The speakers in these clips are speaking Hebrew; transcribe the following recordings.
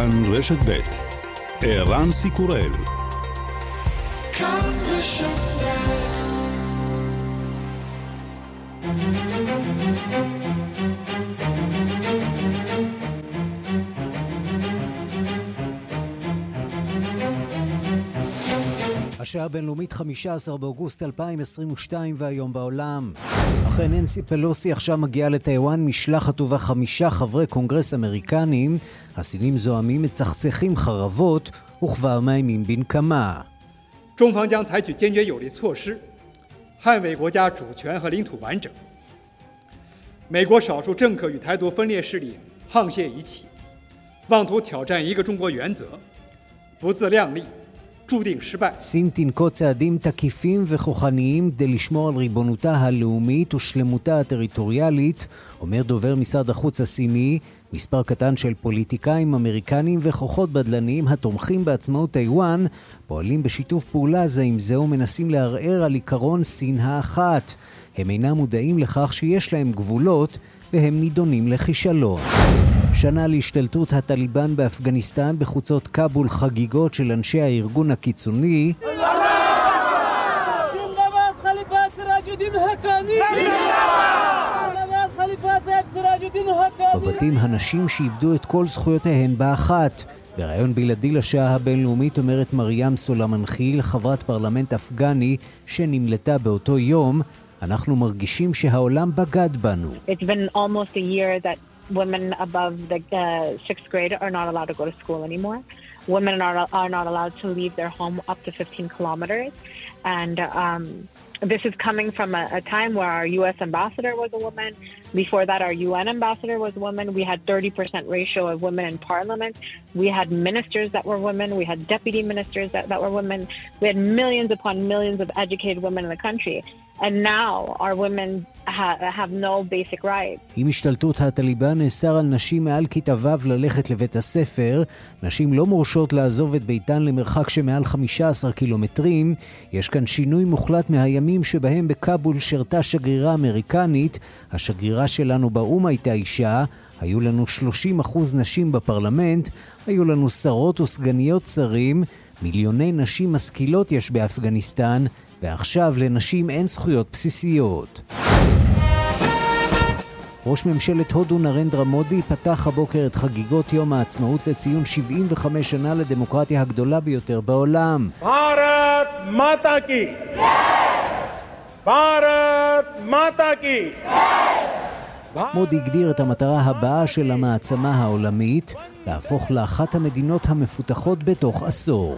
כאן רשת ב' ערן סיקורל השעה הבינלאומית 15 באוגוסט 2022 והיום בעולם. אחרי ננסי פלוסי עכשיו מגיעה לטיוואן משלחת ובה חמישה חברי קונגרס אמריקנים. הסינים זועמים מצחצחים חרבות וכבר מאיימים בנקמה. 中方将采取坚决有力措施，捍卫国家主权和领土完整。美国少数政客与台独分裂势力沆瀣一气，妄图挑战一个中国原则，不自量力。סין תנקוט צעדים תקיפים וכוחניים כדי לשמור על ריבונותה הלאומית ושלמותה הטריטוריאלית, אומר דובר משרד החוץ הסיני, מספר קטן של פוליטיקאים אמריקנים וכוחות בדלניים התומכים בעצמאות טיוואן פועלים בשיתוף פעולה זה עם זה ומנסים לערער על עיקרון סין האחת. הם אינם מודעים לכך שיש להם גבולות והם נידונים לכישלון. שנה להשתלטות הטליבן באפגניסטן בחוצות כבול חגיגות של אנשי הארגון הקיצוני בבתים הנשים שאיבדו את כל זכויותיהן באחת. בריאיון בלעדי לשעה הבינלאומית אומרת מרים סולמנחיל, חברת פרלמנט אפגני שנמלטה באותו יום, אנחנו מרגישים שהעולם בגד בנו. It's been almost a year that women above the uh, sixth grade are not allowed to go to school anymore. Women are, are not allowed to leave their home up to 15 kilometers. And um, this is coming from a, a, time where our U.S. ambassador was a woman. Before that, our UN ambassador was a woman. We had 30% ratio of women in parliament. We had ministers that were women. We had deputy ministers that, that were women. We had millions upon millions of educated women in the country. And now our women ha- have no basic rights. עם השתלטות הטליבן נאסר על נשים מעל כיתה ו' ללכת לבית הספר. נשים לא מורשות לעזוב את ביתן למרחק שמעל 15 קילומטרים. יש כאן שינוי מוחלט מהימים שבהם בכאבול שירתה שגרירה אמריקנית. השגרירה שלנו באו"ם הייתה אישה. היו לנו 30 אחוז נשים בפרלמנט, היו לנו שרות וסגניות שרים, מיליוני נשים משכילות יש באפגניסטן, ועכשיו לנשים אין זכויות בסיסיות. ראש ממשלת הודו נרנדרה מודי פתח הבוקר את חגיגות יום העצמאות לציון 75 שנה לדמוקרטיה הגדולה ביותר בעולם. भारत माता की भारत माता की מודי הגדיר את המטרה הבאה של המעצמה העולמית, להפוך לאחת המדינות המפותחות בתוך עשור.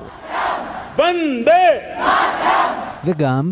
וגם.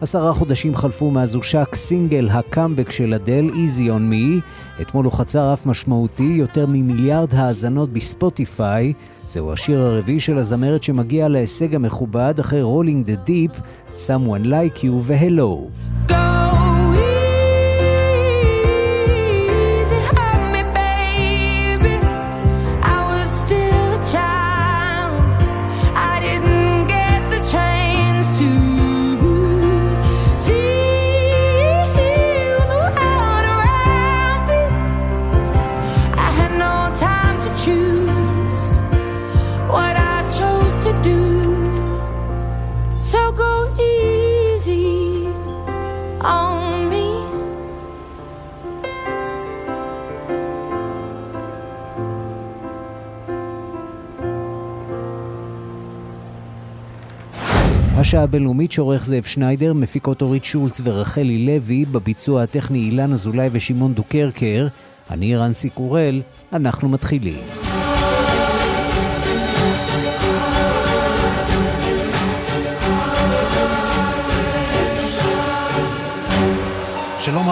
עשרה חודשים חלפו מאז הושק סינגל הקאמבק של אדל, Easy on Me. אתמול הוא חצה רף משמעותי, יותר ממיליארד האזנות בספוטיפיי. זהו השיר הרביעי של הזמרת שמגיע להישג המכובד אחרי Rolling in the Deep, Someone Like You והלו. השעה הבינלאומית שעורך זאב שניידר, מפיקות אורית שולץ ורחלי לוי, בביצוע הטכני אילן אזולאי ושמעון דוקרקר. אני רנסי קורל, אנחנו מתחילים.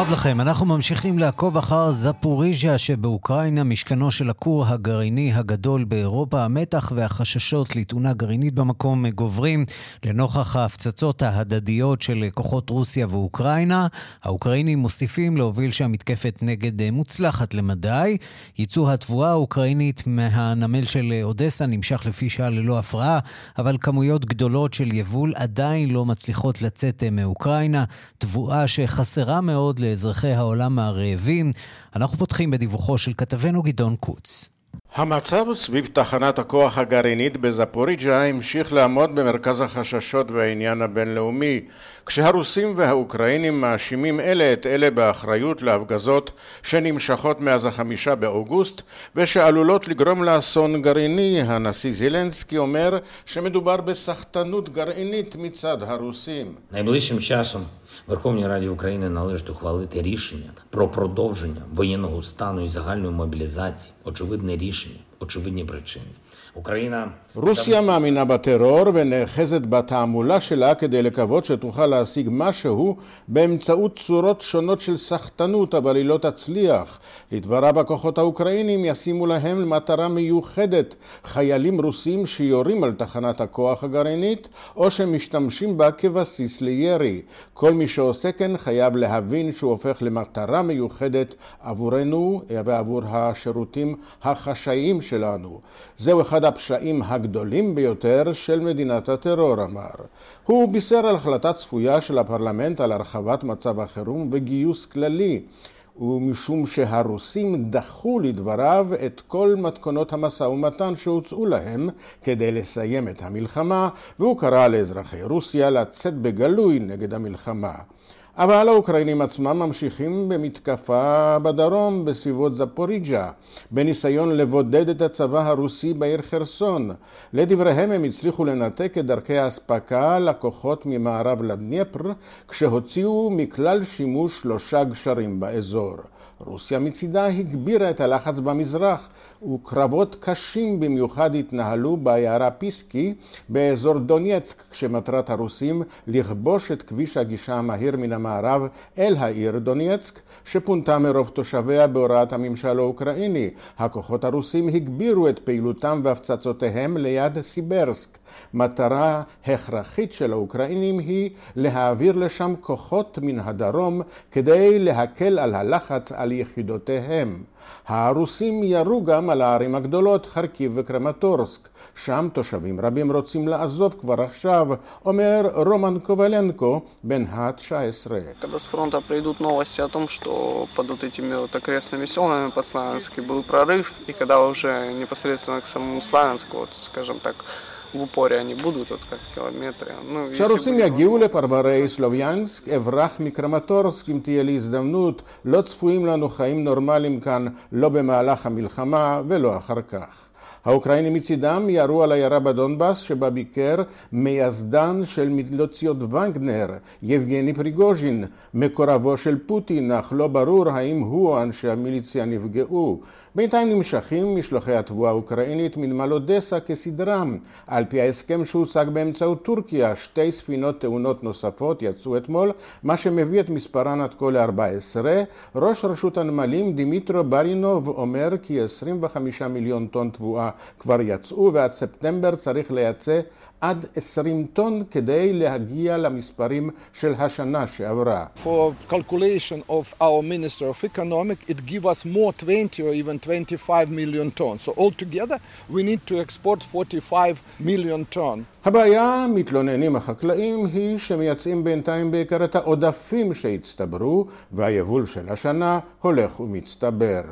רב לכם. אנחנו ממשיכים לעקוב אחר זפוריז'ה שבאוקראינה, משכנו של הכור הגרעיני הגדול באירופה. המתח והחששות לתאונה גרעינית במקום גוברים לנוכח ההפצצות ההדדיות של כוחות רוסיה ואוקראינה. האוקראינים מוסיפים להוביל שם מתקפת נגד מוצלחת למדי. ייצוא התבואה האוקראינית מהנמל של אודסה נמשך לפי שעה ללא הפרעה, אבל כמויות גדולות של יבול עדיין לא מצליחות לצאת מאוקראינה. תבואה שחסרה מאוד לאזרחי העולם הרעבים. אנחנו פותחים בדיווחו של כתבנו גדעון קוץ. המצב סביב תחנת הכוח הגרעינית בזפוריג'ה המשיך לעמוד במרכז החששות והעניין הבינלאומי, כשהרוסים והאוקראינים מאשימים אלה את אלה באחריות להפגזות שנמשכות מאז החמישה באוגוסט ושעלולות לגרום לאסון גרעיני, הנשיא זילנסקי אומר שמדובר בסחטנות גרעינית מצד הרוסים. Верховній Раді України належить ухвалити рішення про продовження воєнного стану і загальної мобілізації. Очевидне рішення, очевидні причини. אוקראינה... רוסיה מאמינה בטרור ונאחזת בתעמולה שלה כדי לקוות שתוכל להשיג משהו באמצעות צורות שונות של סחטנות, אבל היא לא תצליח. לדבריו הכוחות האוקראינים ישימו להם למטרה מיוחדת חיילים רוסים שיורים על תחנת הכוח הגרעינית או שמשתמשים בה כבסיס לירי. כל מי שעושה כן חייב להבין שהוא הופך למטרה מיוחדת עבורנו ועבור השירותים החשאיים שלנו. זהו אחד הפשעים הגדולים ביותר של מדינת הטרור, אמר. הוא בישר על החלטה צפויה של הפרלמנט על הרחבת מצב החירום וגיוס כללי. ומשום שהרוסים דחו לדבריו את כל מתכונות המשא ומתן שהוצאו להם כדי לסיים את המלחמה, והוא קרא לאזרחי רוסיה לצאת בגלוי נגד המלחמה. אבל האוקראינים עצמם ממשיכים במתקפה בדרום בסביבות זפוריג'ה, בניסיון לבודד את הצבא הרוסי בעיר חרסון. לדבריהם הם הצליחו לנתק את דרכי האספקה לכוחות ממערב לדניפר, כשהוציאו מכלל שימוש שלושה גשרים באזור. רוסיה מצידה הגבירה את הלחץ במזרח, וקרבות קשים במיוחד התנהלו בעיירה פיסקי באזור דונייצק, כשמטרת הרוסים לכבוש את כביש הגישה המהיר מן המערב אל העיר דונייצק, שפונתה מרוב תושביה בהוראת הממשל האוקראיני. הכוחות הרוסים הגבירו את פעילותם והפצצותיהם ליד סיברסק. מטרה הכרחית של האוקראינים היא להעביר לשם כוחות מן הדרום כדי להקל על הלחץ על יחידותיהם. הרוסים ירו גם על הערים הגדולות, חרקיב וקרמטורסק. שם תושבים רבים רוצים לעזוב כבר עכשיו, אומר רומן קובלנקו, בן ה-19. Когда с фронта придут новости о том, что под вот этими вот окрестными селами по Славянске был прорыв, и когда уже непосредственно к самому Славянску, вот, скажем так, в упоре они будут, вот как километры. כשהרוסים יגיעו לפרברי סלוביאנסק, אברח מקרמטורסק אם תהיה לי הזדמנות, לא צפויים לנו חיים נורמליים כאן, לא במהלך המלחמה ולא אחר כך. האוקראינים מצידם ירו על עיירה בדונבאס שבה ביקר מייסדן של מיליציות וגנר, יבגני פריגוז'ין, מקורבו של פוטין, אך לא ברור האם הוא או אנשי המיליציה נפגעו. בינתיים נמשכים משלוחי התבואה האוקראינית מנמל אודסה כסדרם. על פי ההסכם שהושג באמצעות טורקיה, שתי ספינות טעונות נוספות יצאו אתמול, מה שמביא את מספרן עד כה ל-14. ראש רשות הנמלים דימיטרו ברינוב אומר כי 25 מיליון טון תבואה כבר יצאו ועד ספטמבר צריך לייצא עד 20 טון כדי להגיע למספרים של השנה שעברה. For calculation of our Minister of Economic, it give us more 20 or even 25 million tons. So altogether we need to export 45 million tons. הבעיה, מתלוננים החקלאים, היא שמייצאים בינתיים בעיקר את העודפים שהצטברו, והיבול של השנה הולך ומצטבר.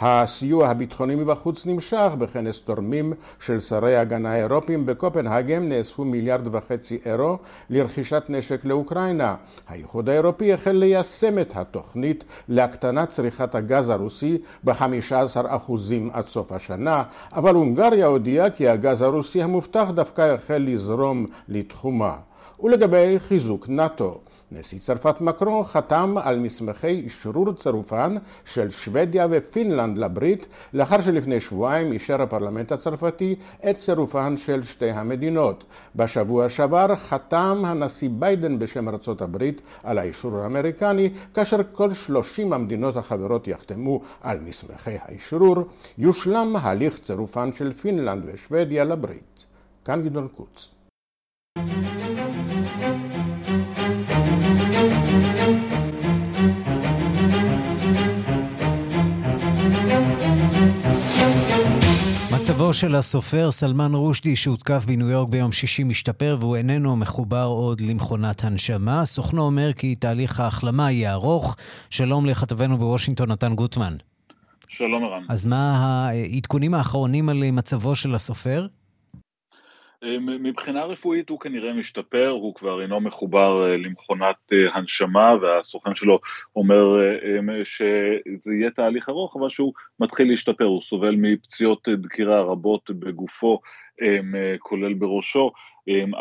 הסיוע הביטחוני מבחוץ נמשך בכנס תורמים של שרי הגנה האירופים בקופנהגן נאספו מיליארד וחצי אירו לרכישת נשק לאוקראינה. האיחוד האירופי החל ליישם את התוכנית להקטנת צריכת הגז הרוסי ב-15% עד סוף השנה, אבל הונגריה הודיעה כי הגז הרוסי המובטח דווקא החל לזרום לתחומה. ולגבי חיזוק נאט"ו. נשיא צרפת מקרון חתם על מסמכי אשרור צירופן של שוודיה ופינלנד לברית, לאחר שלפני שבועיים אישר הפרלמנט הצרפתי את צירופן של שתי המדינות. בשבוע שעבר חתם הנשיא ביידן בשם ארצות הברית על האישור האמריקני, כאשר כל שלושים המדינות החברות יחתמו על מסמכי האשרור, יושלם הליך צירופן של פינלנד ושוודיה לברית. כאן גדעון קוץ. מצבו של הסופר סלמן רושדי שהותקף בניו יורק ביום שישי משתפר והוא איננו מחובר עוד למכונת הנשמה. סוכנו אומר כי תהליך ההחלמה יהיה ארוך. שלום לכתבנו בוושינגטון, נתן גוטמן. שלום ערן. אז מה העדכונים האחרונים על מצבו של הסופר? אה, מבחינה רפואית הוא כנראה משתפר, הוא כבר אינו מחובר אה, למכונת אה, הנשמה והסוכן שלו אומר שזה יהיה תהליך ארוך אבל שהוא מתחיל להשתפר, הוא סובל מפציעות דקירה רבות בגופו כולל בראשו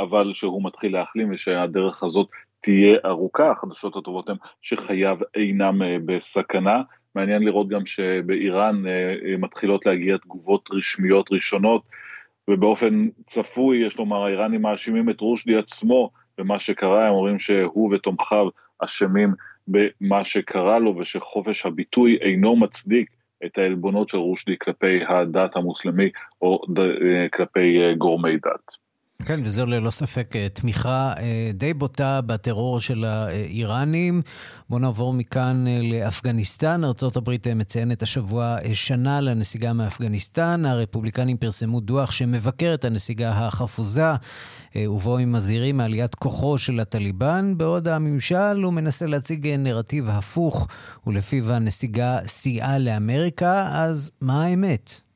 אבל שהוא מתחיל להחלים ושהדרך הזאת תהיה ארוכה, החדשות הטובות הן שחייו אינם בסכנה, מעניין לראות גם שבאיראן מתחילות להגיע תגובות רשמיות ראשונות ובאופן צפוי, יש לומר, האיראנים מאשימים את רושדי עצמו במה שקרה, הם אומרים שהוא ותומכיו אשמים במה שקרה לו ושחופש הביטוי אינו מצדיק את העלבונות של רושדי כלפי הדת המוסלמי או כלפי אה, גורמי דת. כן, וזו ללא ספק אה, תמיכה אה, די בוטה בטרור של האיראנים. בואו נעבור מכאן אה, לאפגניסטן. ארה"ב מציינת השבוע שנה לנסיגה מאפגניסטן. הרפובליקנים פרסמו דוח שמבקר את הנסיגה החפוזה, ובו הם מזהירים מעליית כוחו של הטליבן, בעוד הממשל הוא מנסה להציג נרטיב הפוך, ולפיו הנסיגה סייעה לאמריקה. אז מה האמת?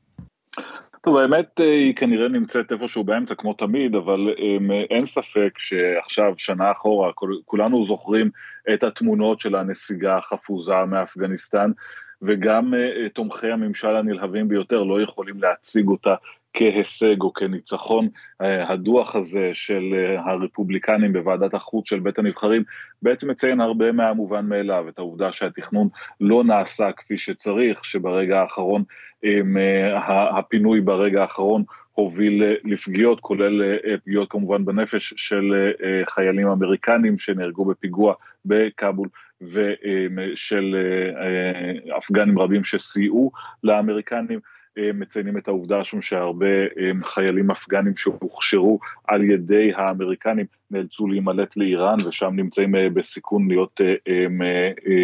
טוב, האמת אה, היא כנראה נמצאת איפשהו באמצע כמו תמיד, אבל um, אין ספק שעכשיו, שנה אחורה, כולנו זוכרים את התמונות של הנסיגה החפוזה מאפגניסטן, וגם uh, תומכי הממשל הנלהבים ביותר לא יכולים להציג אותה כהישג או כניצחון. הדוח הזה של הרפובליקנים בוועדת החוץ של בית הנבחרים בעצם מציין הרבה מהמובן מאליו, את העובדה שהתכנון לא נעשה כפי שצריך, שברגע האחרון אה, הפינוי ברגע האחרון הוביל לפגיעות, כולל אה, פגיעות כמובן בנפש של אה, חיילים אמריקנים שנהרגו בפיגוע בכאבול ושל אפגנים רבים שסייעו לאמריקנים. מציינים את העובדה שם שהרבה חיילים אפגנים שהוכשרו על ידי האמריקנים נאלצו להימלט לאיראן ושם נמצאים בסיכון להיות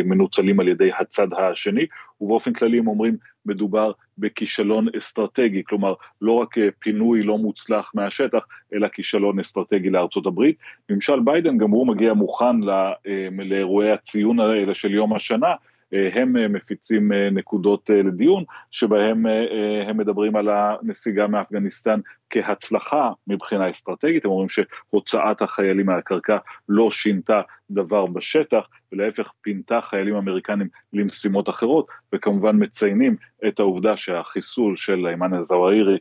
מנוצלים על ידי הצד השני ובאופן כללי הם אומרים מדובר בכישלון אסטרטגי, כלומר לא רק אה, פינוי לא מוצלח מהשטח, אלא כישלון אסטרטגי לארצות הברית. ממשל ביידן גם הוא מגיע מוכן אה, לאירועי הציון האלה של יום השנה, אה, הם מפיצים נקודות לדיון, שבהם הם מדברים על הנסיגה מאפגניסטן כהצלחה מבחינה אסטרטגית, הם אומרים שהוצאת החיילים מהקרקע לא שינתה דבר בשטח, ולהפך פינתה חיילים אמריקנים למשימות אחרות, וכמובן מציינים את העובדה שהחיסול של אימן א-זוואירי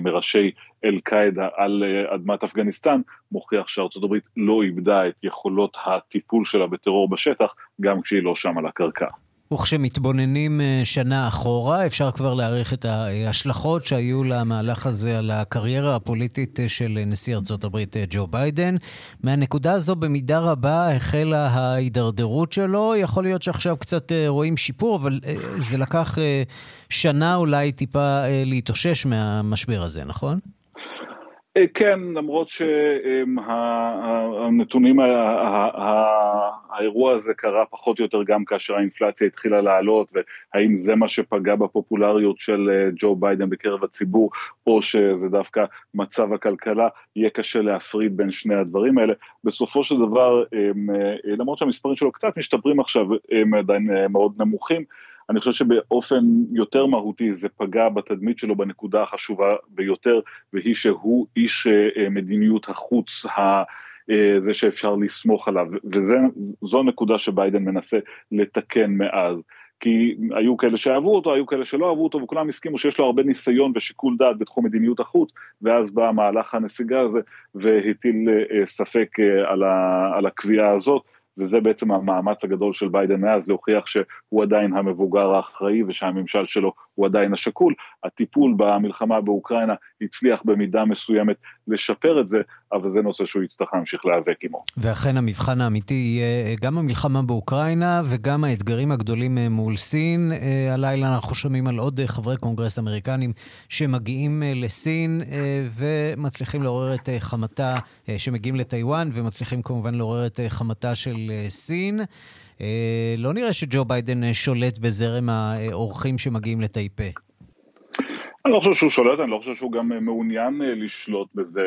מראשי אל-קאעידה על אה, אדמת אפגניסטן, מוכיח שארצות הברית לא איבדה את יכולות הטיפול שלה בטרור בשטח, גם כשהיא לא שם על הקרקע. וכשמתבוננים אה, שנה אחורה, אפשר כבר להעריך את ההשלכות שהיו למהלך הזה על הקריירה הפוליטית אה, של נשיא ארצות הברית אה, ג'ו ביידן. מהנקודה הזו במידה רבה החלה ההידרדרות שלו. יכול להיות שעכשיו קצת רואים שיפור, אבל זה לקח שנה אולי טיפה להתאושש מהמשבר הזה, נכון? אה, כן, למרות שהנתונים, האירוע הזה קרה פחות או יותר גם כאשר האינפלציה התחילה לעלות, והאם זה מה שפגע בפופולריות של אה, ג'ו ביידן בקרב הציבור, או שזה דווקא מצב הכלכלה, יהיה קשה להפריד בין שני הדברים האלה. בסופו של דבר, אה, למרות שהמספרים שלו קצת משתפרים עכשיו, הם עדיין מאוד נמוכים, אני חושב שבאופן יותר מהותי זה פגע בתדמית שלו בנקודה החשובה ביותר, והיא שהוא איש אה, מדיניות החוץ. אה, זה שאפשר לסמוך עליו, וזו נקודה שביידן מנסה לתקן מאז. כי היו כאלה שאהבו אותו, היו כאלה שלא אהבו אותו, וכולם הסכימו שיש לו הרבה ניסיון ושיקול דעת בתחום מדיניות החוץ, ואז בא מהלך הנסיגה הזה והטיל אה, ספק על, ה, על הקביעה הזאת, וזה בעצם המאמץ הגדול של ביידן מאז, להוכיח שהוא עדיין המבוגר האחראי ושהממשל שלו הוא עדיין השקול. הטיפול במלחמה באוקראינה הצליח במידה מסוימת לשפר את זה, אבל זה נושא שהוא יצטרך להמשיך להיאבק עמו. ואכן המבחן האמיתי יהיה גם המלחמה באוקראינה וגם האתגרים הגדולים מול סין. הלילה אנחנו שומעים על עוד חברי קונגרס אמריקנים שמגיעים לסין ומצליחים לעורר את חמתה, שמגיעים לטיוואן ומצליחים כמובן לעורר את חמתה של סין. לא נראה שג'ו ביידן שולט בזרם האורחים שמגיעים לטאיפיי. אני לא חושב שהוא שולט, אני לא חושב שהוא גם מעוניין לשלוט בזה.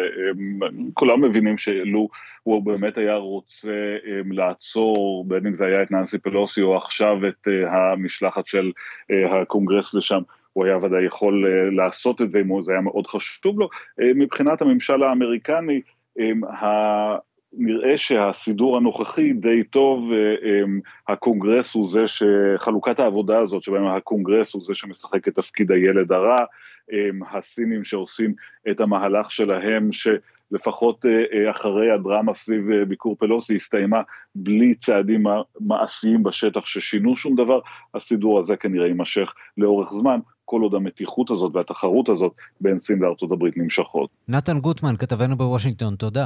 כולם מבינים שלו הוא באמת היה רוצה לעצור, בין אם זה היה את ננסי פלוסי או עכשיו את המשלחת של הקונגרס לשם, הוא היה ודאי יכול לעשות את זה אם זה היה מאוד חשוב לו. מבחינת הממשל האמריקני, נראה שהסידור הנוכחי די טוב, הקונגרס הוא זה שחלוקת העבודה הזאת, שבהם הקונגרס הוא זה שמשחק את תפקיד הילד הרע, הסינים שעושים את המהלך שלהם, שלפחות אחרי הדרמה סביב ביקור פלוסי הסתיימה בלי צעדים מעשיים בשטח ששינו שום דבר, הסידור הזה כנראה יימשך לאורך זמן. כל עוד המתיחות הזאת והתחרות הזאת בין סין לארצות הברית נמשכות. נתן גוטמן, כתבנו בוושינגטון, תודה.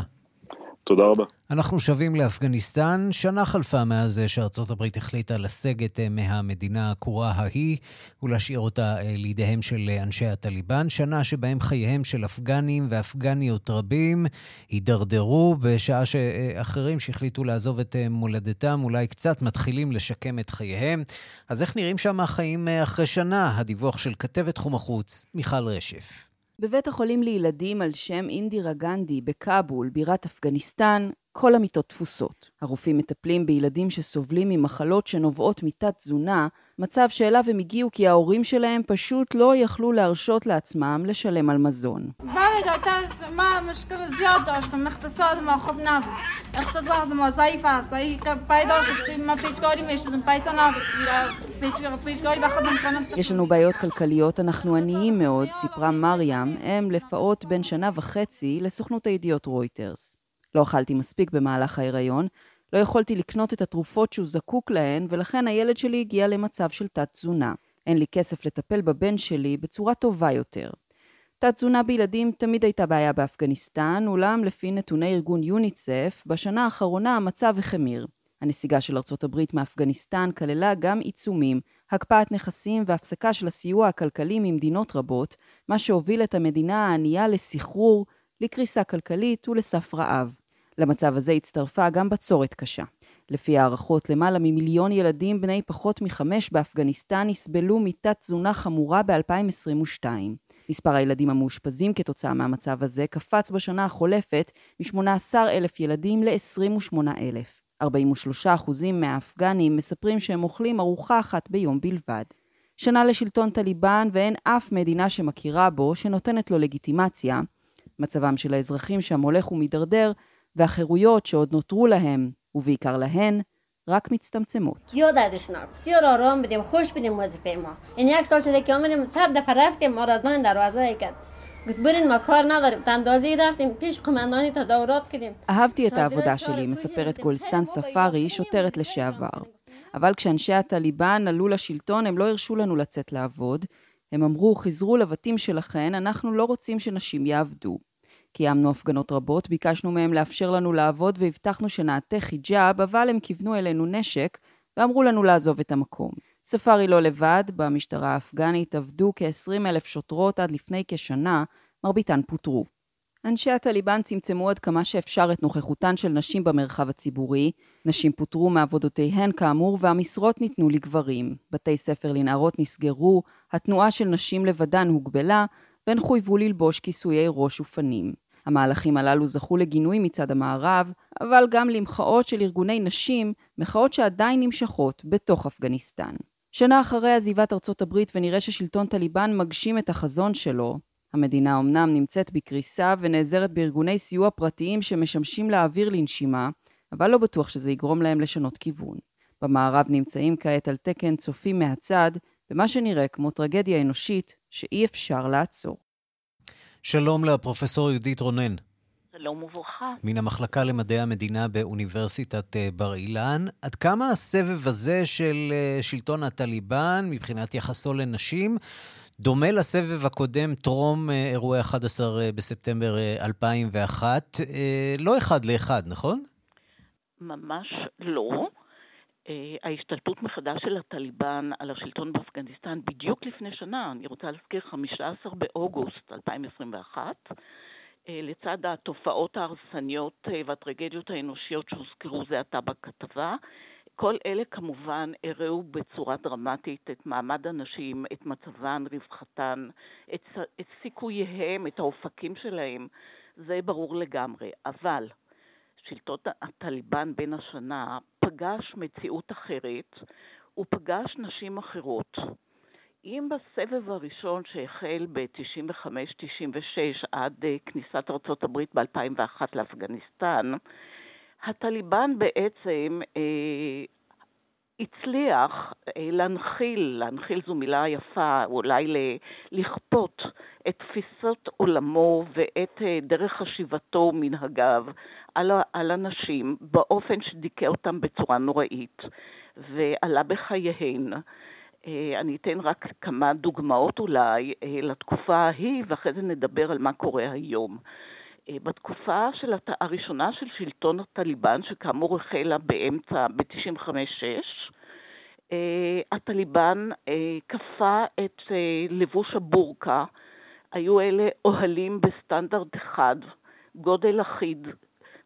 תודה רבה. אנחנו שבים לאפגניסטן. שנה חלפה מאז שארצות הברית החליטה לסגת מהמדינה העקורה ההיא ולהשאיר אותה לידיהם של אנשי הטליבן. שנה שבהם חייהם של אפגנים ואפגניות רבים הידרדרו, בשעה שאחרים שהחליטו לעזוב את מולדתם אולי קצת מתחילים לשקם את חייהם. אז איך נראים שם החיים אחרי שנה? הדיווח של כתבת תחום החוץ, מיכל רשף. בבית החולים לילדים על שם אינדירה גנדי בכאבול, בירת אפגניסטן, כל המיטות תפוסות. הרופאים מטפלים בילדים שסובלים ממחלות שנובעות מתת-תזונה, מצב שאליו הם הגיעו כי ההורים שלהם פשוט לא יכלו להרשות לעצמם לשלם על מזון. יש לנו בעיות כלכליות, אנחנו עניים מאוד, סיפרה מרים, אם לפעוט בין שנה וחצי לסוכנות הידיעות רויטרס. לא אכלתי מספיק במהלך ההיריון, לא יכולתי לקנות את התרופות שהוא זקוק להן, ולכן הילד שלי הגיע למצב של תת-תזונה. אין לי כסף לטפל בבן שלי בצורה טובה יותר. תת-תזונה בילדים תמיד הייתה בעיה באפגניסטן, אולם לפי נתוני ארגון יוניצף, בשנה האחרונה המצב החמיר. הנסיגה של ארצות הברית מאפגניסטן כללה גם עיצומים, הקפאת נכסים והפסקה של הסיוע הכלכלי ממדינות רבות, מה שהוביל את המדינה הענייה לסחרור, לקריסה כלכלית ולסף רעב. למצב הזה הצטרפה גם בצורת קשה. לפי הערכות, למעלה ממיליון ילדים בני פחות מחמש באפגניסטן יסבלו מתת תזונה חמורה ב-2022. מספר הילדים המאושפזים כתוצאה מהמצב הזה קפץ בשנה החולפת מ-18 אלף ילדים ל-28 אלף. 43% מהאפגנים מספרים שהם אוכלים ארוחה אחת ביום בלבד. שנה לשלטון טליבן ואין אף מדינה שמכירה בו שנותנת לו לגיטימציה. מצבם של האזרחים שם הולך ומידרדר, והחירויות שעוד נותרו להם, ובעיקר להן, רק מצטמצמות. אהבתי את העבודה שלי, מספרת גולסטן ספארי, שוטרת לשעבר. אבל כשאנשי הטליבן עלו לשלטון, הם לא הרשו לנו לצאת לעבוד. הם אמרו, חזרו לבתים שלכן, אנחנו לא רוצים שנשים יעבדו. קיימנו הפגנות רבות, ביקשנו מהם לאפשר לנו לעבוד והבטחנו שנעטה חיג'אב, אבל הם כיוונו אלינו נשק ואמרו לנו לעזוב את המקום. ספארי לא לבד, במשטרה האפגנית עבדו כ-20 אלף שוטרות עד לפני כשנה, מרביתן פוטרו. אנשי הטליבן צמצמו עד כמה שאפשר את נוכחותן של נשים במרחב הציבורי, נשים פוטרו מעבודותיהן כאמור והמשרות ניתנו לגברים. בתי ספר לנערות נסגרו, התנועה של נשים לבדן הוגבלה, והן חויבו ללבוש כיסויי ראש ופנים. המהלכים הללו זכו לגינוי מצד המערב, אבל גם למחאות של ארגוני נשים, מחאות שעדיין נמשכות בתוך אפגניסטן. שנה אחרי עזיבת ארצות הברית ונראה ששלטון טליבן מגשים את החזון שלו, המדינה אמנם נמצאת בקריסה ונעזרת בארגוני סיוע פרטיים שמשמשים לאוויר לנשימה, אבל לא בטוח שזה יגרום להם לשנות כיוון. במערב נמצאים כעת על תקן צופים מהצד, במה שנראה כמו טרגדיה אנושית שאי אפשר לעצור. שלום לפרופסור יהודית רונן. שלום וברכה. מן המחלקה למדעי המדינה באוניברסיטת אה, בר אילן. עד כמה הסבב הזה של אה, שלטון הטליבן, מבחינת יחסו לנשים, דומה לסבב הקודם, טרום אה, אירועי 11 בספטמבר 2001? לא אחד לאחד, נכון? ממש לא. ההשתלטות מחדש של הטליבן על השלטון באפגניסטן בדיוק לפני שנה, אני רוצה להזכיר 15 באוגוסט 2021, אה, לצד התופעות ההרסניות אה, והטרגדיות האנושיות שהוזכרו זה עתה בכתבה, כל אלה כמובן הראו בצורה דרמטית את מעמד הנשים, את מצבן, רווחתן, את, את סיכוייהם, את האופקים שלהם, זה ברור לגמרי. אבל שלטון הטליבן בין השנה פגש מציאות אחרת, הוא פגש נשים אחרות. אם בסבב הראשון שהחל ב-95-96 עד אה, כניסת ארצות הברית ב-2001 לאפגניסטן, הטליבן בעצם אה, הצליח אה, להנחיל, להנחיל זו מילה יפה, אולי לכפות את תפיסות עולמו ואת אה, דרך חשיבתו ומנהגיו על, על אנשים באופן שדיכא אותם בצורה נוראית ועלה בחייהן. אה, אני אתן רק כמה דוגמאות אולי לתקופה ההיא, ואחרי זה נדבר על מה קורה היום. אה, בתקופה של הת... הראשונה של שלטון הטליבן, שכאמור החלה באמצע, ב-95-6, הטליבן כפה את לבוש הבורקה. היו אלה אוהלים בסטנדרט אחד, גודל אחיד,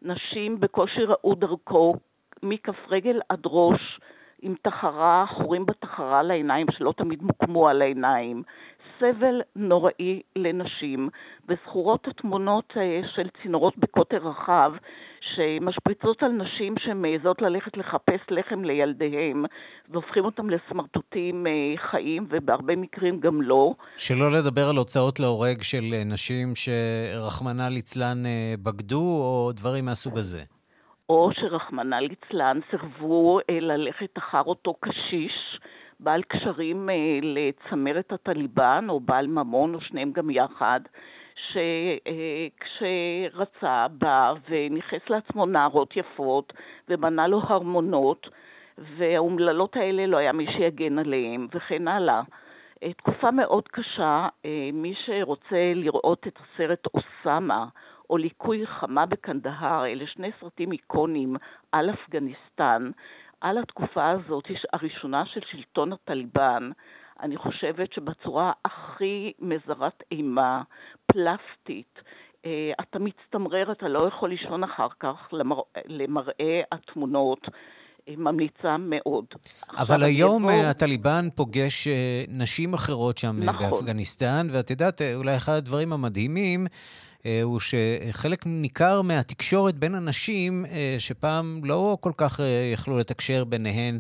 נשים בקושי ראו דרכו מכף רגל עד ראש, עם תחרה, חורים בתחרה לעיניים שלא תמיד מוקמו על העיניים, סבל נוראי לנשים, וזכורות התמונות אה, של צינורות בקוטר רחב שמשפריצות על נשים שמעזות ללכת לחפש לחם לילדיהם והופכים אותם לסמרטוטים אה, חיים ובהרבה מקרים גם לא. שלא לדבר על הוצאות להורג של אה, נשים שרחמנא ליצלן בגדו או דברים מהסוג הזה. או שרחמנא ליצלן סירבו ללכת אחר אותו קשיש בעל קשרים אה, לצמרת הטליבן, או בעל ממון, או שניהם גם יחד, שכשרצה אה, בא וניכס לעצמו נערות יפות ובנה לו הרמונות, והאומללות האלה לא היה מי שיגן עליהם, וכן הלאה. תקופה מאוד קשה, מי שרוצה לראות את הסרט אוסאמה, או ליקוי חמה בקנדהר, אלה שני סרטים איקונים על אפגניסטן, על התקופה הזאת הראשונה של שלטון הטליבן, אני חושבת שבצורה הכי מזרת אימה, פלסטית, אה, אתה מצטמרר, אתה לא יכול לישון אחר כך למר... למראה התמונות. אה, ממליצה מאוד. אבל היום יבוא... אה, הטליבן פוגש נשים אחרות שם נכון. באפגניסטן, ואת יודעת, אולי אחד הדברים המדהימים הוא שחלק ניכר מהתקשורת בין אנשים, אה, שפעם לא כל כך אה, יכלו לתקשר ביניהן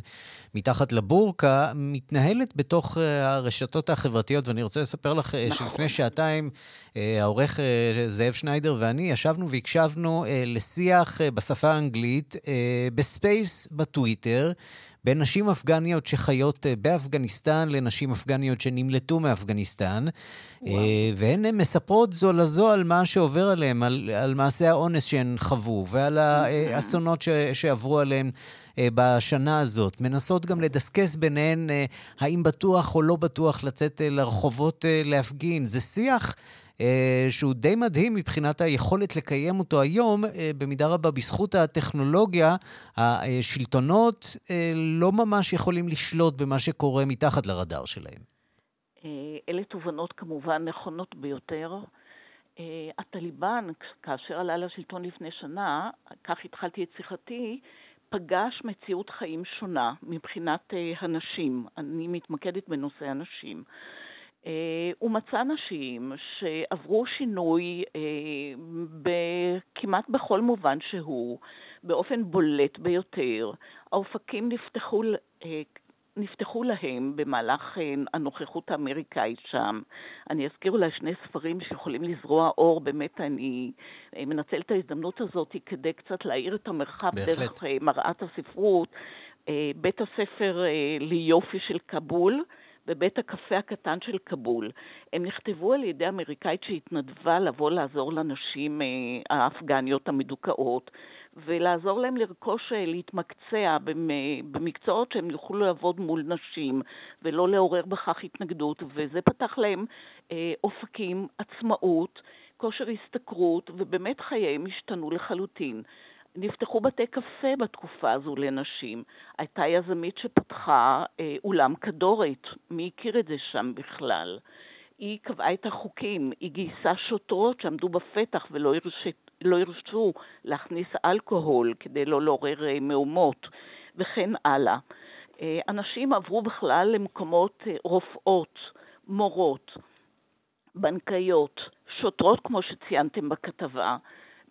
מתחת לבורקה, מתנהלת בתוך הרשתות החברתיות. ואני רוצה לספר לך נכון. שלפני שעתיים, העורך זאב שניידר ואני ישבנו והקשבנו לשיח בשפה האנגלית ב space בטוויטר. בין נשים אפגניות שחיות אה, באפגניסטן לנשים אפגניות שנמלטו מאפגניסטן, וואו. אה, והן מספרות זו לזו על מה שעובר עליהן, על, על מעשי האונס שהן חוו ועל האסונות ש, שעברו עליהן. אה, בשנה הזאת. מנסות גם לדסקס ביניהן האם בטוח או לא בטוח לצאת לרחובות להפגין. זה שיח אה, שהוא די מדהים מבחינת היכולת לקיים אותו היום, אה, במידה רבה בזכות הטכנולוגיה, השלטונות אה, לא ממש יכולים לשלוט במה שקורה מתחת לרדאר שלהם. אלה תובנות כמובן נכונות ביותר. הטליבן, כאשר עלה לשלטון לפני שנה, כך התחלתי את שיחתי, פגש מציאות חיים שונה מבחינת הנשים. אני מתמקדת בנושא הנשים. אה, הוא מצא נשים שעברו שינוי אה, כמעט בכל מובן שהוא, באופן בולט ביותר. האופקים נפתחו, אה, נפתחו להם במהלך הנוכחות האמריקאית שם. אני אזכיר אולי שני ספרים שיכולים לזרוע אור, באמת אני מנצל את ההזדמנות הזאת כדי קצת להאיר את המרחב בהחלט. דרך מראת הספרות. בית הספר ליופי של כבול, בבית הקפה הקטן של כבול. הם נכתבו על ידי אמריקאית שהתנדבה לבוא לעזור לנשים האפגניות המדוכאות. ולעזור להם לרכוש, אה, להתמקצע במקצועות שהם יוכלו לעבוד מול נשים ולא לעורר בכך התנגדות, וזה פתח להם אה, אופקים, עצמאות, כושר השתכרות, ובאמת חייהם השתנו לחלוטין. נפתחו בתי קפה בתקופה הזו לנשים. הייתה יזמית שפתחה אה, אולם כדורת, מי הכיר את זה שם בכלל? היא קבעה את החוקים, היא גייסה שוטרות שעמדו בפתח ולא הרשת, לא הרשו להכניס אלכוהול כדי לא לעורר אה, מהומות וכן הלאה. אה, אנשים עברו בכלל למקומות אה, רופאות, מורות, בנקאיות, שוטרות כמו שציינתם בכתבה,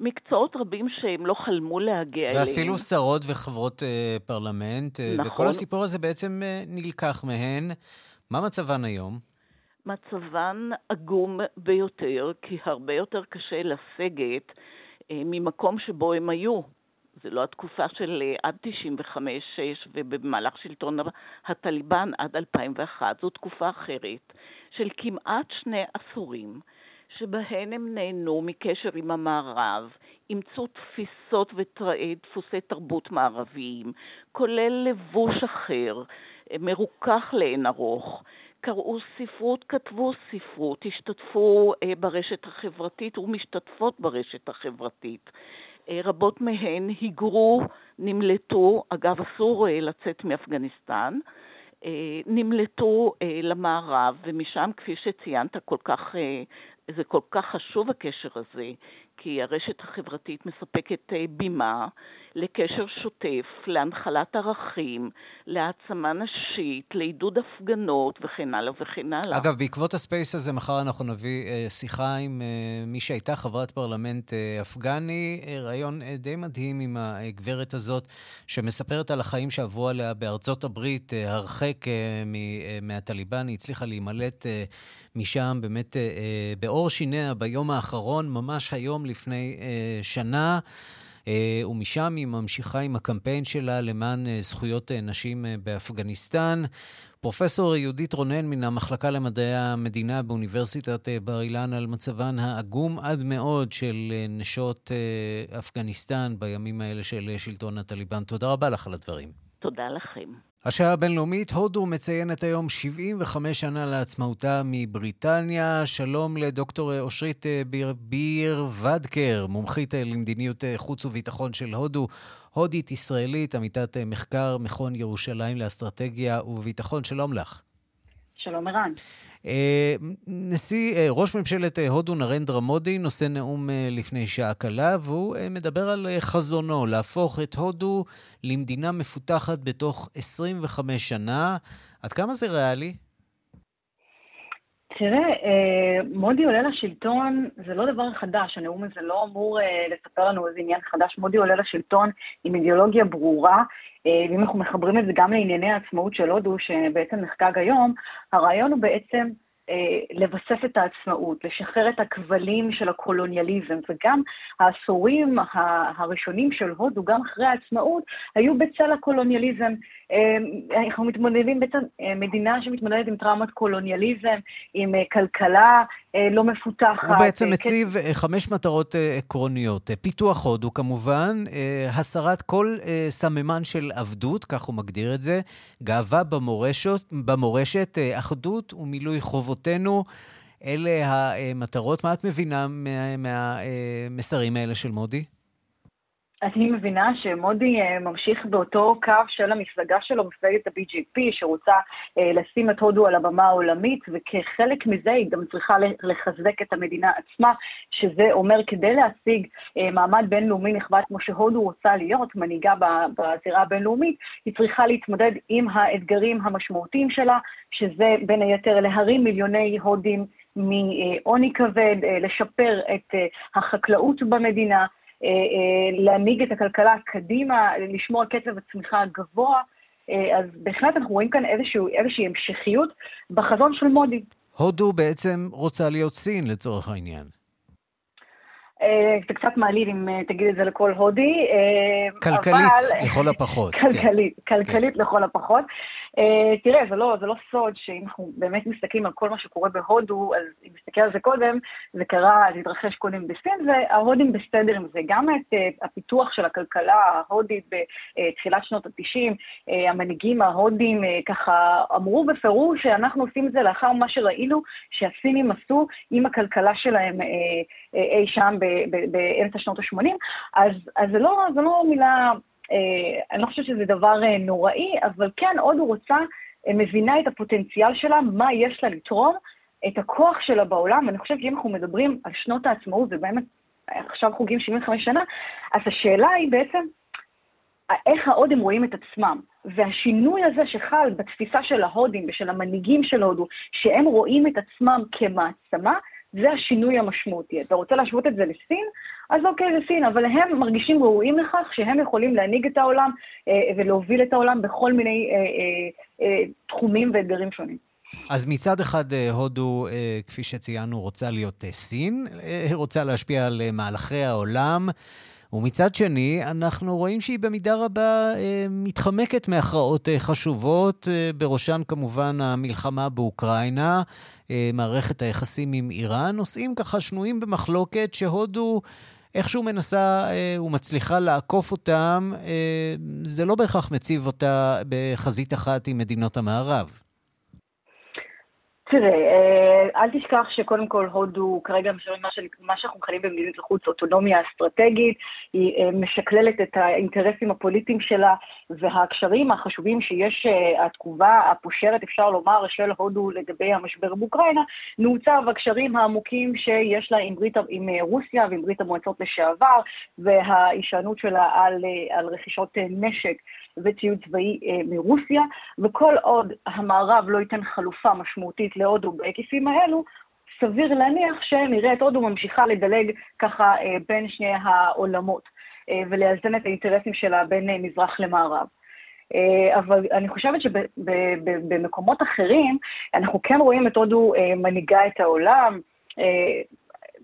מקצועות רבים שהם לא חלמו להגיע ואפילו אליהם. ואפילו שרות וחברות אה, פרלמנט, נכון. וכל הסיפור הזה בעצם אה, נלקח מהן. מה מצבן היום? מצבן עגום ביותר, כי הרבה יותר קשה לסגת אה, ממקום שבו הם היו. זה לא התקופה של אה, עד 95-6 ובמהלך שלטון הטליבן עד 2001, זו תקופה אחרת של כמעט שני עשורים. שבהן הם נהנו מקשר עם המערב, אימצו תפיסות ודפוסי תרבות מערביים, כולל לבוש אחר, מרוכך לאין ארוך, קראו ספרות, כתבו ספרות, השתתפו אה, ברשת החברתית ומשתתפות ברשת החברתית. אה, רבות מהן היגרו, נמלטו, אגב אסור אה, לצאת מאפגניסטן, נמלטו למערב ומשם, כפי שציינת, כל כך, זה כל כך חשוב הקשר הזה, כי הרשת החברתית מספקת בימה לקשר שוטף, להנחלת ערכים, להעצמה נשית, לעידוד הפגנות וכן הלאה וכן הלאה. אגב, בעקבות הספייס הזה, מחר אנחנו נביא אה, שיחה עם אה, מי שהייתה חברת פרלמנט אה, אפגני, אה, רעיון אה, די מדהים עם הגברת הזאת, שמספרת על החיים שעברו עליה בארצות הברית, אה, הרחק אה, אה, היא הצליחה להימלט אה, משם באמת אה, אה, בעור שיניה ביום האחרון, ממש היום לפני אה, שנה. אה, ומשם היא ממשיכה עם הקמפיין שלה למען אה, זכויות אה, נשים באפגניסטן. פרופסור יהודית רונן מן המחלקה למדעי המדינה באוניברסיטת בר אילן על מצבן העגום עד מאוד של נשות אפגניסטן בימים האלה של שלטון הטליבן. תודה רבה לך על הדברים. תודה לכם. השעה הבינלאומית, הודו מציינת היום 75 שנה לעצמאותה מבריטניה. שלום לדוקטור אושרית אה, ביר, ביר ודקר, מומחית אה, למדיניות אה, חוץ וביטחון של הודו, הודית ישראלית, עמיתת מחקר מכון ירושלים לאסטרטגיה וביטחון. שלום לך. שלום ערן. אה, נשיא, אה, ראש ממשלת אה, הודו נרנדרה מודי נושא נאום לפני שעה קלה, והוא מדבר על חזונו להפוך את הודו למדינה מפותחת בתוך 25 שנה. עד כמה זה ריאלי? תראה, מודי עולה לשלטון, זה לא דבר חדש, הנאום הזה לא אמור לספר לנו איזה עניין חדש. מודי עולה לשלטון עם אידיאולוגיה ברורה, ואם אנחנו מחברים את זה גם לענייני העצמאות של הודו, שבעצם נחקק היום, הרעיון הוא בעצם אה, לבסס את העצמאות, לשחרר את הכבלים של הקולוניאליזם, וגם העשורים הראשונים של הודו, גם אחרי העצמאות, היו בצל הקולוניאליזם. אה, אנחנו מתמודדים בעצם, אה, מדינה שמתמודדת עם טראומת קולוניאליזם, עם כלכלה לא מפותחת. הוא בעצם מציב חמש מטרות עקרוניות. פיתוח הודו כמובן, הסרת כל סממן של עבדות, כך הוא מגדיר את זה, גאווה במורשת, במורשת אחדות ומילוי חובות. מטרותינו. אלה המטרות. מה את מבינה מהמסרים האלה של מודי? אני מבינה שמודי אה, ממשיך באותו קו של המפלגה שלו, מפלגת ה-BGP, שרוצה אה, לשים את הודו על הבמה העולמית, וכחלק מזה היא גם צריכה לחזק את המדינה עצמה, שזה אומר כדי להשיג אה, מעמד בינלאומי נכבד כמו שהודו רוצה להיות, מנהיגה בזירה הבינלאומית, היא צריכה להתמודד עם האתגרים המשמעותיים שלה, שזה בין היתר להרים מיליוני הודים מעוני כבד, לשפר את החקלאות במדינה, להנהיג את הכלכלה קדימה, לשמור על קצב הצמיחה הגבוה. אה, אז בהחלט אנחנו רואים כאן איזשהו, איזושהי המשכיות בחזון של מודי. הודו בעצם רוצה להיות סין לצורך העניין. זה קצת מעליב אם תגיד את זה לכל הודי. כלכלית, אבל... לכל הפחות. כלכלית, כן. כלכלית כן. לכל הפחות. Uh, תראה, זה לא, זה לא סוד שאם אנחנו באמת מסתכלים על כל מה שקורה בהודו, אז אם נסתכל על זה קודם, זה קרה, זה התרחש קודם בסין, וההודים בסדר עם זה. גם את uh, הפיתוח של הכלכלה ההודית בתחילת שנות ה-90, uh, המנהיגים ההודים ככה אמרו בפירוש שאנחנו עושים את זה לאחר מה שראינו שהסינים עשו עם הכלכלה שלהם אי שם באמצע שנות ה-80, אז, אז זה, לא, זה לא מילה... אה, אני לא חושבת שזה דבר אה, נוראי, אבל כן, עוד הוא רוצה, אה, מבינה את הפוטנציאל שלה, מה יש לה לתרום, את הכוח שלה בעולם, ואני חושבת שאם אנחנו מדברים על שנות העצמאות, ובאמת עכשיו חוגים 75 שנה, אז השאלה היא בעצם, איך ההודים רואים את עצמם. והשינוי הזה שחל בתפיסה של ההודים ושל המנהיגים של הודו, שהם רואים את עצמם כמעצמה, זה השינוי המשמעותי. אתה רוצה להשוות את זה לסין? אז אוקיי, זה סין, אבל הם מרגישים ראויים לכך שהם יכולים להנהיג את העולם אה, ולהוביל את העולם בכל מיני אה, אה, אה, תחומים ואתגרים שונים. אז מצד אחד, אה, הודו, אה, כפי שציינו, רוצה להיות אה, סין, רוצה להשפיע על מהלכי העולם. ומצד שני, אנחנו רואים שהיא במידה רבה אה, מתחמקת מהכרעות אה, חשובות, אה, בראשן כמובן המלחמה באוקראינה, מערכת היחסים עם איראן, נושאים ככה שנויים במחלוקת שהודו... איכשהו מנסה אה, ומצליחה לעקוף אותם, אה, זה לא בהכרח מציב אותה בחזית אחת עם מדינות המערב. תראה, אה, אל תשכח שקודם כל הודו כרגע משלמת מה שאנחנו מכנים במדיניות החוץ אוטונומיה אסטרטגית, היא אה, משקללת את האינטרסים הפוליטיים שלה והקשרים החשובים שיש, אה, התגובה הפושרת, אפשר לומר, של הודו לגבי המשבר באוקראינה, נעוצב הקשרים העמוקים שיש לה עם, ברית, עם רוסיה ועם ברית המועצות לשעבר, וההישענות שלה על, על רכישות נשק וציוד צבאי מרוסיה, וכל עוד המערב לא ייתן חלופה משמעותית להודו בהיקפים האלו, סביר להניח שנראה את הודו ממשיכה לדלג ככה אה, בין שני העולמות. אה, ולאזן את האינטרסים שלה בין אה, מזרח למערב. אבל אני חושבת שבמקומות אחרים אנחנו כן רואים את הודו מנהיגה את העולם,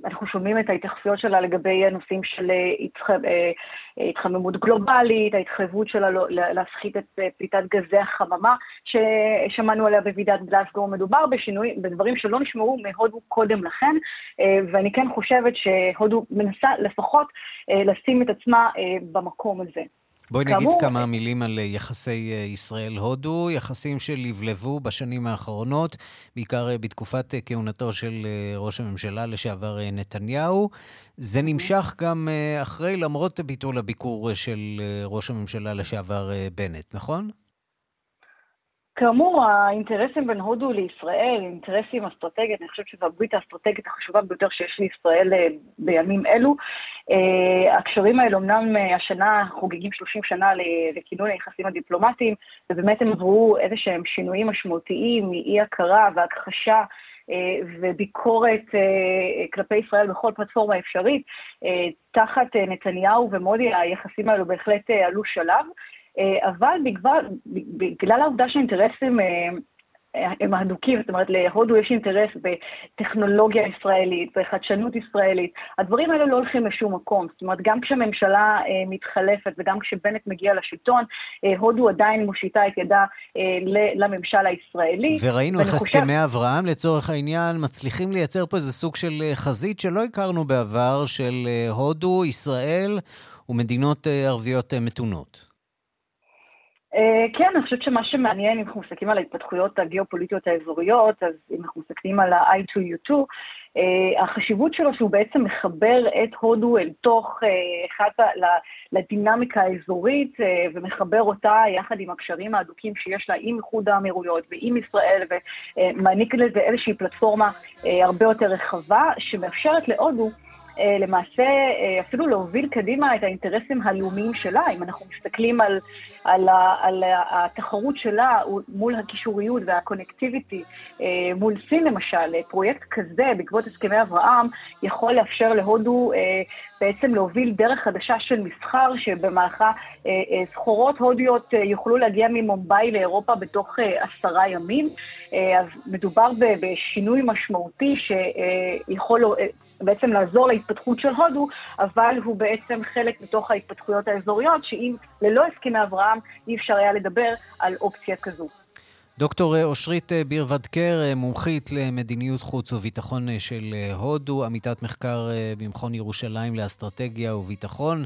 אנחנו שומעים את ההתייחסויות שלה לגבי הנושאים של אה, אה, התחממות גלובלית, ההתחייבות שלה לא, להפחית את אה, פליטת גזי החממה ששמענו עליה בוועידת גלסגו. מדובר בשינוי, בדברים שלא נשמעו מהודו קודם לכן, ואני כן חושבת שהודו מנסה לפחות לשים את עצמה במקום הזה. בואי נגיד כאמור, כמה מילים על יחסי אה, ישראל-הודו, יחסים שלבלבו בשנים האחרונות, בעיקר אה, בתקופת אה, כהונתו של ראש הממשלה לשעבר נתניהו. זה נמשך גם אחרי, למרות ביטול הביקור של ראש הממשלה לשעבר בנט, נכון? כאמור, האינטרסים בין הודו לישראל, אינטרסים אסטרטגיים, אני חושבת שזו הברית האסטרטגית החשובה ביותר שיש לישראל אה, בימים אלו. אה, הקשרים האלה, אמנם אה, השנה חוגגים 30 שנה לכינון היחסים הדיפלומטיים, ובאמת הם עברו איזה שהם שינויים משמעותיים מאי-הכרה והכחשה. וביקורת כלפי ישראל בכל פלטפורמה אפשרית. תחת נתניהו ומודי היחסים האלו בהחלט עלו שלב. אה, אבל בגלל, בגלל העובדה שהאינטרסים אה, הם הדוקים, זאת אומרת, להודו יש אינטרס בטכנולוגיה ישראלית, בחדשנות ישראלית. הדברים האלה לא הולכים לשום מקום. זאת אומרת, גם כשהממשלה אה, מתחלפת וגם כשבנט מגיע לשלטון, הודו עדיין מושיטה את ידה לממשל הישראלי. וראינו איך חושב... הסכמי אברהם, לצורך העניין, מצליחים לייצר פה איזה סוג של חזית שלא הכרנו בעבר, של הודו, ישראל ומדינות ערביות מתונות. אה, כן, אני חושבת שמה שמעניין, אם אנחנו מסתכלים על ההתפתחויות הגיאופוליטיות האזוריות, אז אם אנחנו מסתכלים על ה-I2U2, אה, החשיבות שלו שהוא בעצם מחבר את הודו אל תוך אה, אחת, לדינמיקה האזורית ומחבר אותה יחד עם הקשרים ההדוקים שיש לה עם איחוד האמירויות ועם ישראל ומעניק לזה איזושהי פלטפורמה הרבה יותר רחבה שמאפשרת להודו למעשה אה, אפילו להוביל קדימה את האינטרסים הלאומיים שלה. אם אנחנו מסתכלים על, על, על התחרות שלה מול הקישוריות והקונקטיביטי אה, מול סין למשל, פרויקט כזה בעקבות הסכמי אברהם יכול לאפשר להודו בעצם להוביל דרך חדשה של מסחר שבמהלכה סחורות הודיות יוכלו להגיע ממומביי לאירופה בתוך עשרה ימים. אז מדובר בשינוי משמעותי שיכול בעצם לעזור להתפתחות של הודו, אבל הוא בעצם חלק מתוך ההתפתחויות האזוריות, שאם ללא הסכמי אברהם אי אפשר היה לדבר על אופציה כזו. דוקטור אושרית ביר-ודקר, מומחית למדיניות חוץ וביטחון של הודו, עמיתת מחקר במכון ירושלים לאסטרטגיה וביטחון.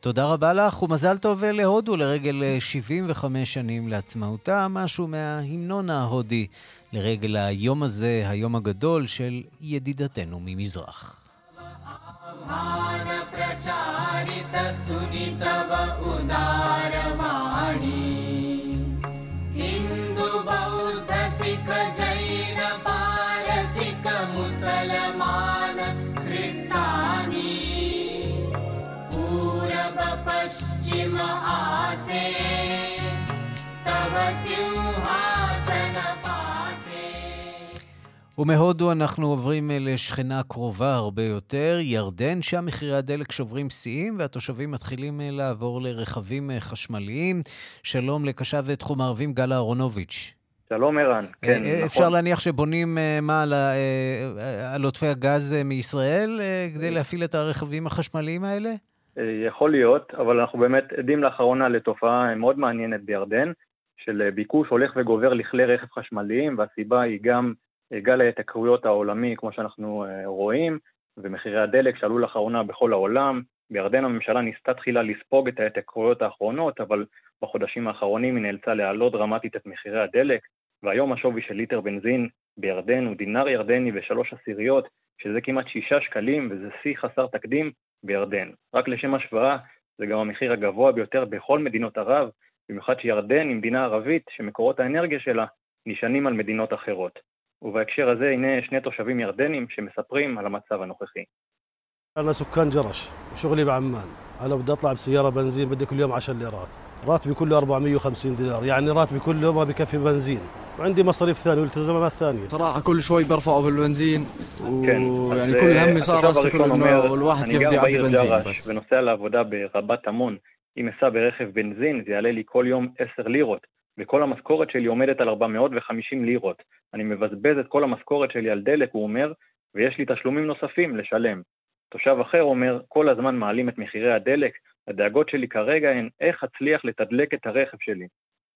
תודה רבה לך, ומזל טוב להודו לרגל 75 שנים לעצמאותה, משהו מההמנון ההודי לרגל היום הזה, היום הגדול של ידידתנו ממזרח. प्रचारित सुनितव उदारवाणी हिन्दु बौद्ध सिख ומהודו אנחנו עוברים לשכנה קרובה הרבה יותר, ירדן, שם מחירי הדלק שוברים שיאים והתושבים מתחילים לעבור לרכבים חשמליים. שלום לקשב תחום הערבים גל אהרונוביץ'. שלום ערן, כן, נכון. אפשר להניח שבונים מה על, עוטפי הגז מישראל כדי להפעיל את הרכבים החשמליים האלה? יכול להיות, אבל אנחנו באמת עדים לאחרונה לתופעה מאוד מעניינת בירדן, של ביקוש הולך וגובר לכלי רכב חשמליים, והסיבה היא גם גל ההתייקרויות העולמי, כמו שאנחנו אה, רואים, ומחירי הדלק שעלו לאחרונה בכל העולם. בירדן הממשלה ניסתה תחילה לספוג את ההתייקרויות האחרונות, אבל בחודשים האחרונים היא נאלצה להעלות דרמטית את מחירי הדלק, והיום השווי של ליטר בנזין בירדן הוא דינר ירדני ושלוש עשיריות, שזה כמעט שישה שקלים, וזה שיא חסר תקדים בירדן. רק לשם השוואה, זה גם המחיר הגבוה ביותר בכל מדינות ערב, במיוחד שירדן היא מדינה ערבית שמקורות האנרגיה שלה נשענים על מדינות אחרות. ובהקשר הזה הנה שני תושבים ירדנים שמספרים על המצב הנוכחי. أنا سكان جرش وشغلي بعمان أنا بدي أطلع بسيارة بنزين بدي كل يوم 10 ليرات راتبي كله 450 دينار يعني راتبي كله ما بكفي بنزين وعندي مصاريف ثانية والتزامات ثانية صراحة كل شوي برفعوا بالبنزين ويعني كل همي صار هسه كله انه الواحد كيف بده يعبي بنزين بس ונוסע לעבודה ברבת עמון, אם אסע ברכב בנזין זה יעלה לי כל יום 10 לירות וכל המשכורת שלי עומדת על 450 לירות. אני מבזבז את כל המשכורת שלי על דלק, הוא אומר, ויש לי תשלומים נוספים לשלם. תושב אחר אומר, כל הזמן מעלים את מחירי הדלק, הדאגות שלי כרגע הן איך אצליח לתדלק את הרכב שלי.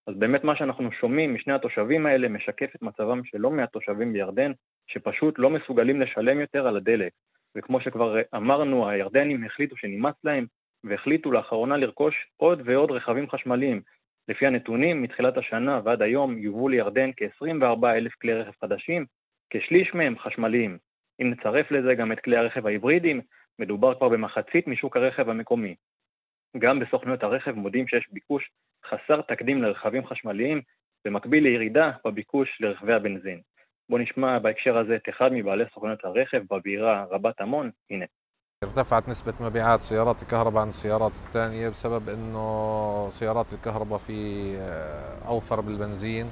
אז באמת מה שאנחנו שומעים משני התושבים האלה משקף את מצבם של לא מעט תושבים בירדן, שפשוט לא מסוגלים לשלם יותר על הדלק. וכמו שכבר אמרנו, הירדנים החליטו שנמאס להם, והחליטו לאחרונה לרכוש עוד ועוד רכבים חשמליים, לפי הנתונים, מתחילת השנה ועד היום יובאו לירדן כ-24 אלף כלי רכב חדשים, כשליש מהם חשמליים. אם נצרף לזה גם את כלי הרכב ההיברידיים, מדובר כבר במחצית משוק הרכב המקומי. גם בסוכנויות הרכב מודים שיש ביקוש חסר תקדים לרכבים חשמליים, במקביל לירידה בביקוש לרכבי הבנזין. בואו נשמע בהקשר הזה את אחד מבעלי סוכנויות הרכב בבירה רבת עמון, הנה. ارتفعت نسبة مبيعات سيارات الكهرباء عن السيارات الثانية بسبب انه سيارات الكهرباء في اوفر بالبنزين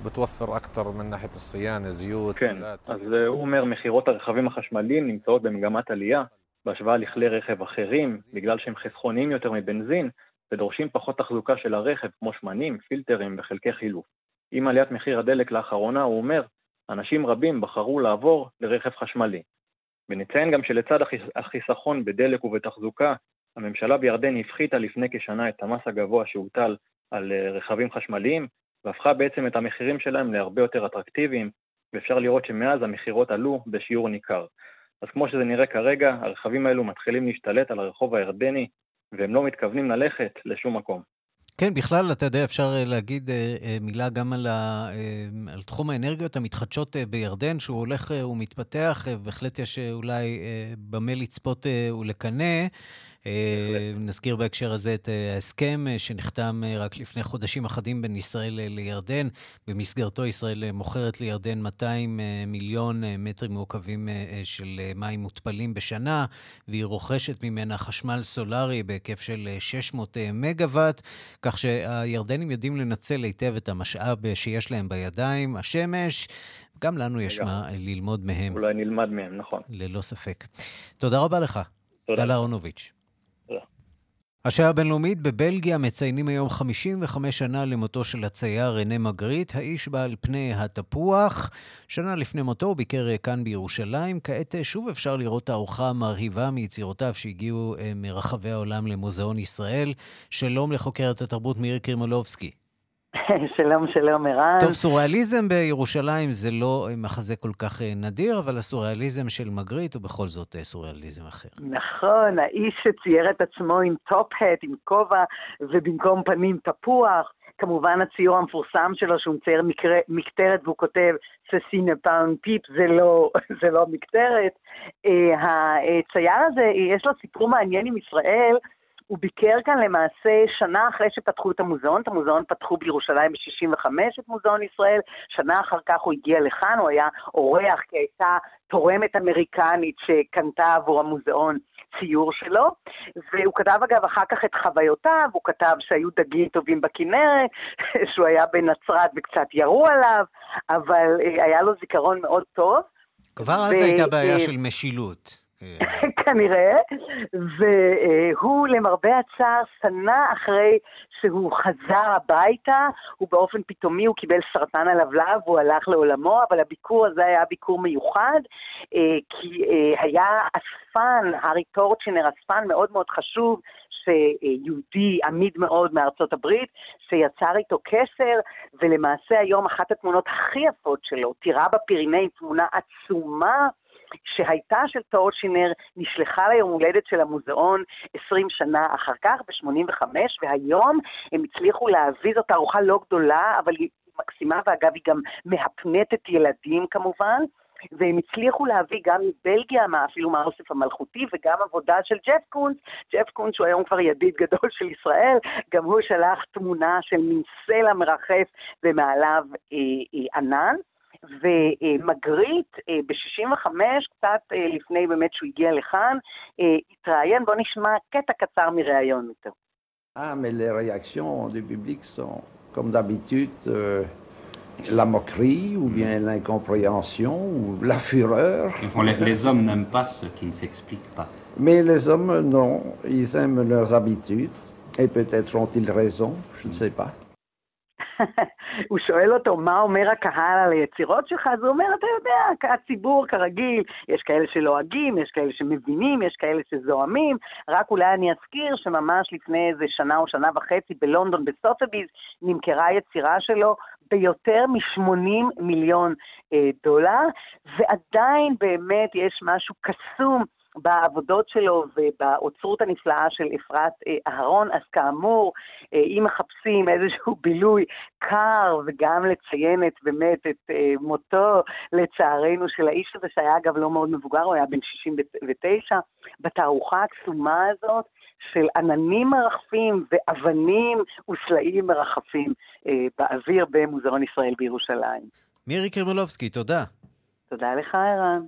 ובתוופר אקטר מן נאחית الصيانة, זיוט. כן, אז הוא אומר מכירות הרכבים החשמליים נמצאות במגמת עלייה בהשוואה לכלי רכב אחרים, בגלל שהם חסכוניים יותר מבנזין ודורשים פחות תחזוקה של הרכב כמו שמנים, פילטרים וחלקי חילוף. עם עליית מחיר הדלק לאחרונה, הוא אומר, אנשים רבים בחרו לעבור לרכב חשמלי. ונציין גם שלצד החיסכון בדלק ובתחזוקה, הממשלה בירדן הפחיתה לפני כשנה את המס הגבוה שהוטל על אה, רכבים חשמליים, והפכה בעצם את המחירים שלהם להרבה יותר אטרקטיביים, ואפשר לראות שמאז המכירות עלו בשיעור ניכר. אז כמו שזה נראה כרגע, הרכבים האלו מתחילים להשתלט על הרחוב הירדני, והם לא מתכוונים ללכת לשום מקום. כן, בכלל, אתה יודע, אפשר אה, להגיד אה, אה, מילה גם על, ה, על תחום האנרגיות המתחדשות בירדן, שהוא הולך ומתפתח, בהחלט יש אולי במה לצפות ולקנא. אה, נזכיר בהקשר הזה את אה, ההסכם אה, שנחתם רק לפני חודשים אחדים בין ישראל לירדן. במסגרתו ישראל מוכרת לירדן 200 מיליון מטרים מעוקבים של מים מותפלים בשנה, והיא רוכשת ממנה חשמל סולארי בהיקף של 600 מגוואט, כך שהירדנים יודעים לנצל היטב את המשאב שיש להם בידיים, השמש. גם לנו יש מה ללמוד מהם. אולי נלמד מהם, נכון. ללא ספק. תודה רבה לך. גל אהרונוביץ'. השעה הבינלאומית בבלגיה מציינים היום 55 שנה למותו של הצייר רנה מגריט, האיש בעל פני התפוח. שנה לפני מותו הוא ביקר כאן בירושלים. כעת שוב אפשר לראות תערוכה מרהיבה מיצירותיו שהגיעו מרחבי העולם למוזיאון ישראל. שלום לחוקרת התרבות מירי קרימולובסקי. שלום, שלום, ערן. טוב, סוריאליזם בירושלים זה לא מחזה כל כך אה, נדיר, אבל הסוריאליזם של מגריט הוא בכל זאת אה, סוריאליזם אחר. נכון, האיש שצייר את עצמו עם top hat, עם כובע, ובמקום פנים תפוח. כמובן הציור המפורסם שלו, שהוא מצייר מקטרת והוא כותב ססינה פאון פיפ, זה לא, זה לא מקטרת. אה, הצייר הזה, יש לו סיפור מעניין עם ישראל, הוא ביקר כאן למעשה שנה אחרי שפתחו את המוזיאון, את המוזיאון פתחו בירושלים ב-65 את מוזיאון ישראל, שנה אחר כך הוא הגיע לכאן, הוא היה אורח כי הייתה תורמת אמריקנית שקנתה עבור המוזיאון ציור שלו, והוא כתב אגב אחר כך את חוויותיו, הוא כתב שהיו דגים טובים בכנרת, שהוא היה בנצרת וקצת ירו עליו, אבל אה, היה לו זיכרון מאוד טוב. כבר אז הייתה בעיה של משילות. כנראה, והוא למרבה הצער, שנה אחרי שהוא חזר הביתה, הוא באופן פתאומי, הוא קיבל סרטן הלבלב, הוא הלך לעולמו, אבל הביקור הזה היה ביקור מיוחד, אה, כי אה, היה אספן, הארי טורצ'ינר, אספן מאוד מאוד חשוב, שיהודי עמיד מאוד מארצות הברית, שיצר איתו קשר, ולמעשה היום אחת התמונות הכי יפות שלו, טירה בפירינאים, תמונה עצומה, שהייתה של טורשינר נשלחה ליום הולדת של המוזיאון 20 שנה אחר כך, ב-85, והיום הם הצליחו להביא, זאת תערוכה לא גדולה, אבל היא מקסימה, ואגב היא גם מהפנטת ילדים כמובן. והם הצליחו להביא גם מבלגיה, אפילו מהאוסף המלכותי, וגם עבודה של ג'ף קונס. ג'ף קונס, שהוא היום כבר ידיד גדול של ישראל, גם הוא שלח תמונה של מין סלע מרחף ומעליו אה, אה, ענן. ומגריט ב-65, קצת לפני באמת שהוא הגיע לכאן, התראיין, בוא נשמע קטע קצר מראיון איתו. Ah, mais les réactions du public sont, comme d'habitude, euh, la moquerie ou bien l'incompréhension ou la fureur. Les, les hommes n'aiment pas ce qui ne s'explique pas. Mais les hommes, non, ils aiment leurs habitudes et peut-être ont-ils raison, je ne sais pas. הוא שואל אותו מה אומר הקהל על היצירות שלך, אז הוא אומר, אתה יודע, הציבור כרגיל, יש כאלה שלועגים, יש כאלה שמבינים, יש כאלה שזועמים, רק אולי אני אזכיר שממש לפני איזה שנה או שנה וחצי בלונדון, בסוטביז, נמכרה יצירה שלו ביותר מ-80 מיליון אה, דולר, ועדיין באמת יש משהו קסום. בעבודות שלו ובאוצרות הנפלאה של אפרת אה, אהרון, אז כאמור, אה, אם מחפשים איזשהו בילוי קר וגם לציין את באמת את אה, מותו, לצערנו, של האיש הזה, שהיה אגב לא מאוד מבוגר, הוא היה בן 69, בתערוכה הקסומה הזאת, של עננים מרחפים ואבנים וסלעים מרחפים אה, באוויר במוזיאון ישראל בירושלים. מירי קרימולובסקי, תודה. תודה לך, ערן.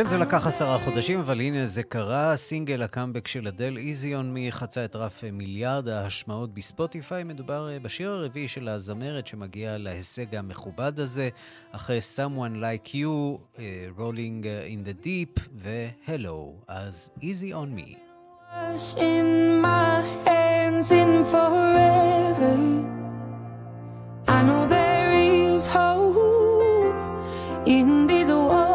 כן, זה לקח עשרה חודשים, אבל הנה זה קרה. סינגל הקאמבק של אדל, on Me, חצה את רף מיליארד ההשמעות בספוטיפיי. מדובר בשיר הרביעי של הזמרת שמגיע להישג המכובד הזה, אחרי Someone Like You, Rolling in the Deep ו-Hello, אז Easy on Me. Washing my hands in forever. I know there is hope in these waters,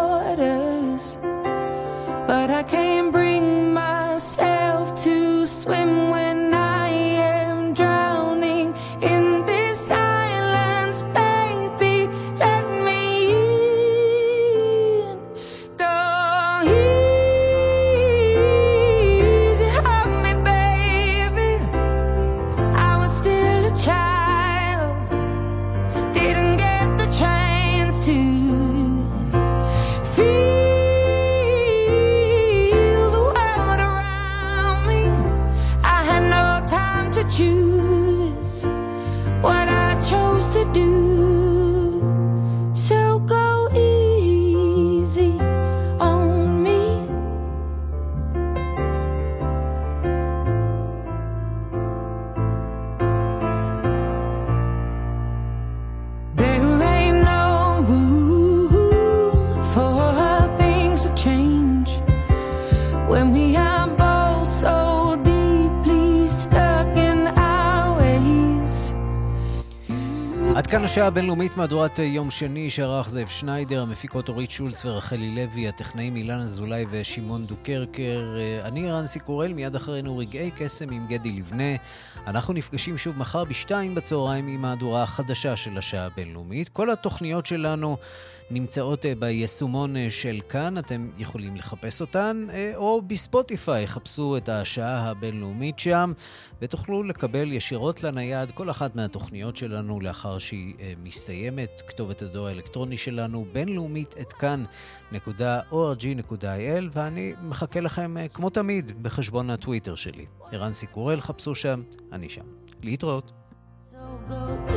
השעה הבינלאומית מהדורת יום שני שערך זאב שניידר, המפיקות אורית שולץ ורחלי לוי, הטכנאים אילן אזולאי ושמעון דוקרקר. אני רנסי קורל, מיד אחרינו רגעי קסם עם גדי לבנה. אנחנו נפגשים שוב מחר בשתיים בצהריים עם מהדורה החדשה של השעה הבינלאומית. כל התוכניות שלנו נמצאות אה, ביישומון אה, של כאן, אתם יכולים לחפש אותן, אה, או בספוטיפיי, חפשו את השעה הבינלאומית שם, ותוכלו לקבל ישירות לנייד כל אחת מהתוכניות שלנו לאחר שהיא מסתיימת. כתובת הדואר האלקטרוני שלנו, בינלאומית את כאן.org.il, ואני מחכה לכם, כמו תמיד, בחשבון הטוויטר שלי. ערן סיקורל, חפשו שם, אני שם. להתראות. So go